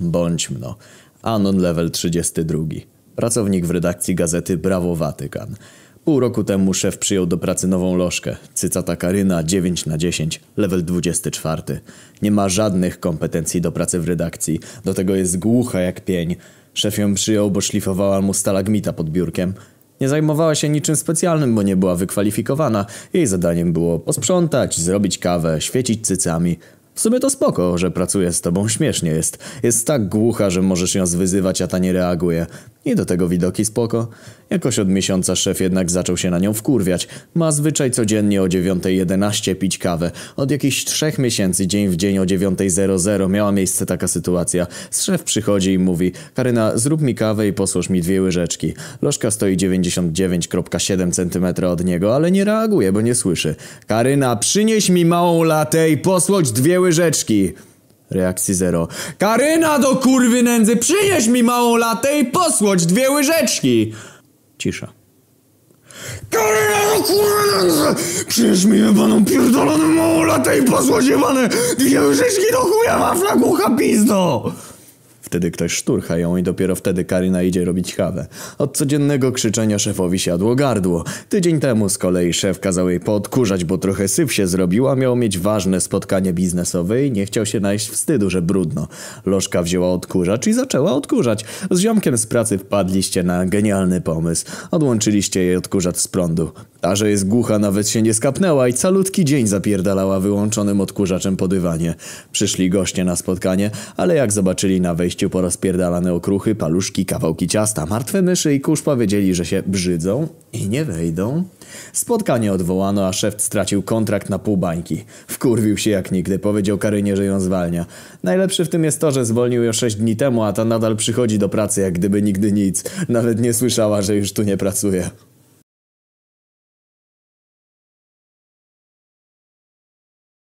Bądź mno. Anon level 32. Pracownik w redakcji gazety Brawo Watykan. Pół roku temu szef przyjął do pracy nową lożkę. Cycata Karyna 9 na 10, level 24. Nie ma żadnych kompetencji do pracy w redakcji. Do tego jest głucha jak pień. Szef ją przyjął, bo szlifowała mu stalagmita pod biurkiem. Nie zajmowała się niczym specjalnym, bo nie była wykwalifikowana. Jej zadaniem było posprzątać, zrobić kawę, świecić cycami. W sumie to spoko, że pracuje z tobą, śmiesznie jest. Jest tak głucha, że możesz ją zwyzywać, a ta nie reaguje. I do tego widoki spoko. Jakoś od miesiąca szef jednak zaczął się na nią wkurwiać. Ma zwyczaj codziennie o 9.11 pić kawę. Od jakichś trzech miesięcy dzień w dzień o 9.00 miała miejsce taka sytuacja. Szef przychodzi i mówi Karyna, zrób mi kawę i posłuż mi dwie łyżeczki. Lożka stoi 99,7 cm od niego, ale nie reaguje, bo nie słyszy. Karyna, przynieś mi małą latę i posłodź dwie łyżeczki. Reakcji zero. Karyna do kurwy nędzy, przynieś mi małą latę i posłodź dwie łyżeczki. Cisza. Karyna do kurwy nędzy, przynieś mi jebaną pierdoloną małą latę i posłodź jebane dwie łyżeczki do chuja wafla głucha pizdo. Wtedy ktoś szturcha ją i dopiero wtedy Karyna idzie robić kawę. Od codziennego krzyczenia szefowi siadło gardło. Tydzień temu z kolei szef kazał jej poodkurzać, bo trochę syf się zrobił, a miał mieć ważne spotkanie biznesowe i nie chciał się najść wstydu, że brudno. Lożka wzięła odkurzacz i zaczęła odkurzać. Z ziomkiem z pracy wpadliście na genialny pomysł. Odłączyliście jej odkurzacz z prądu. Ta, że jest głucha, nawet się nie skapnęła i calutki dzień zapierdalała wyłączonym odkurzaczem po dywanie. Przyszli goście na spotkanie, ale jak zobaczyli na wejściu porozpierdalane okruchy, paluszki, kawałki ciasta, martwe myszy i kusz powiedzieli, że się brzydzą i nie wejdą. Spotkanie odwołano, a szef stracił kontrakt na pół bańki. Wkurwił się jak nigdy, powiedział Karynie, że ją zwalnia. Najlepsze w tym jest to, że zwolnił ją sześć dni temu, a ta nadal przychodzi do pracy jak gdyby nigdy nic. Nawet nie słyszała, że już tu nie pracuje.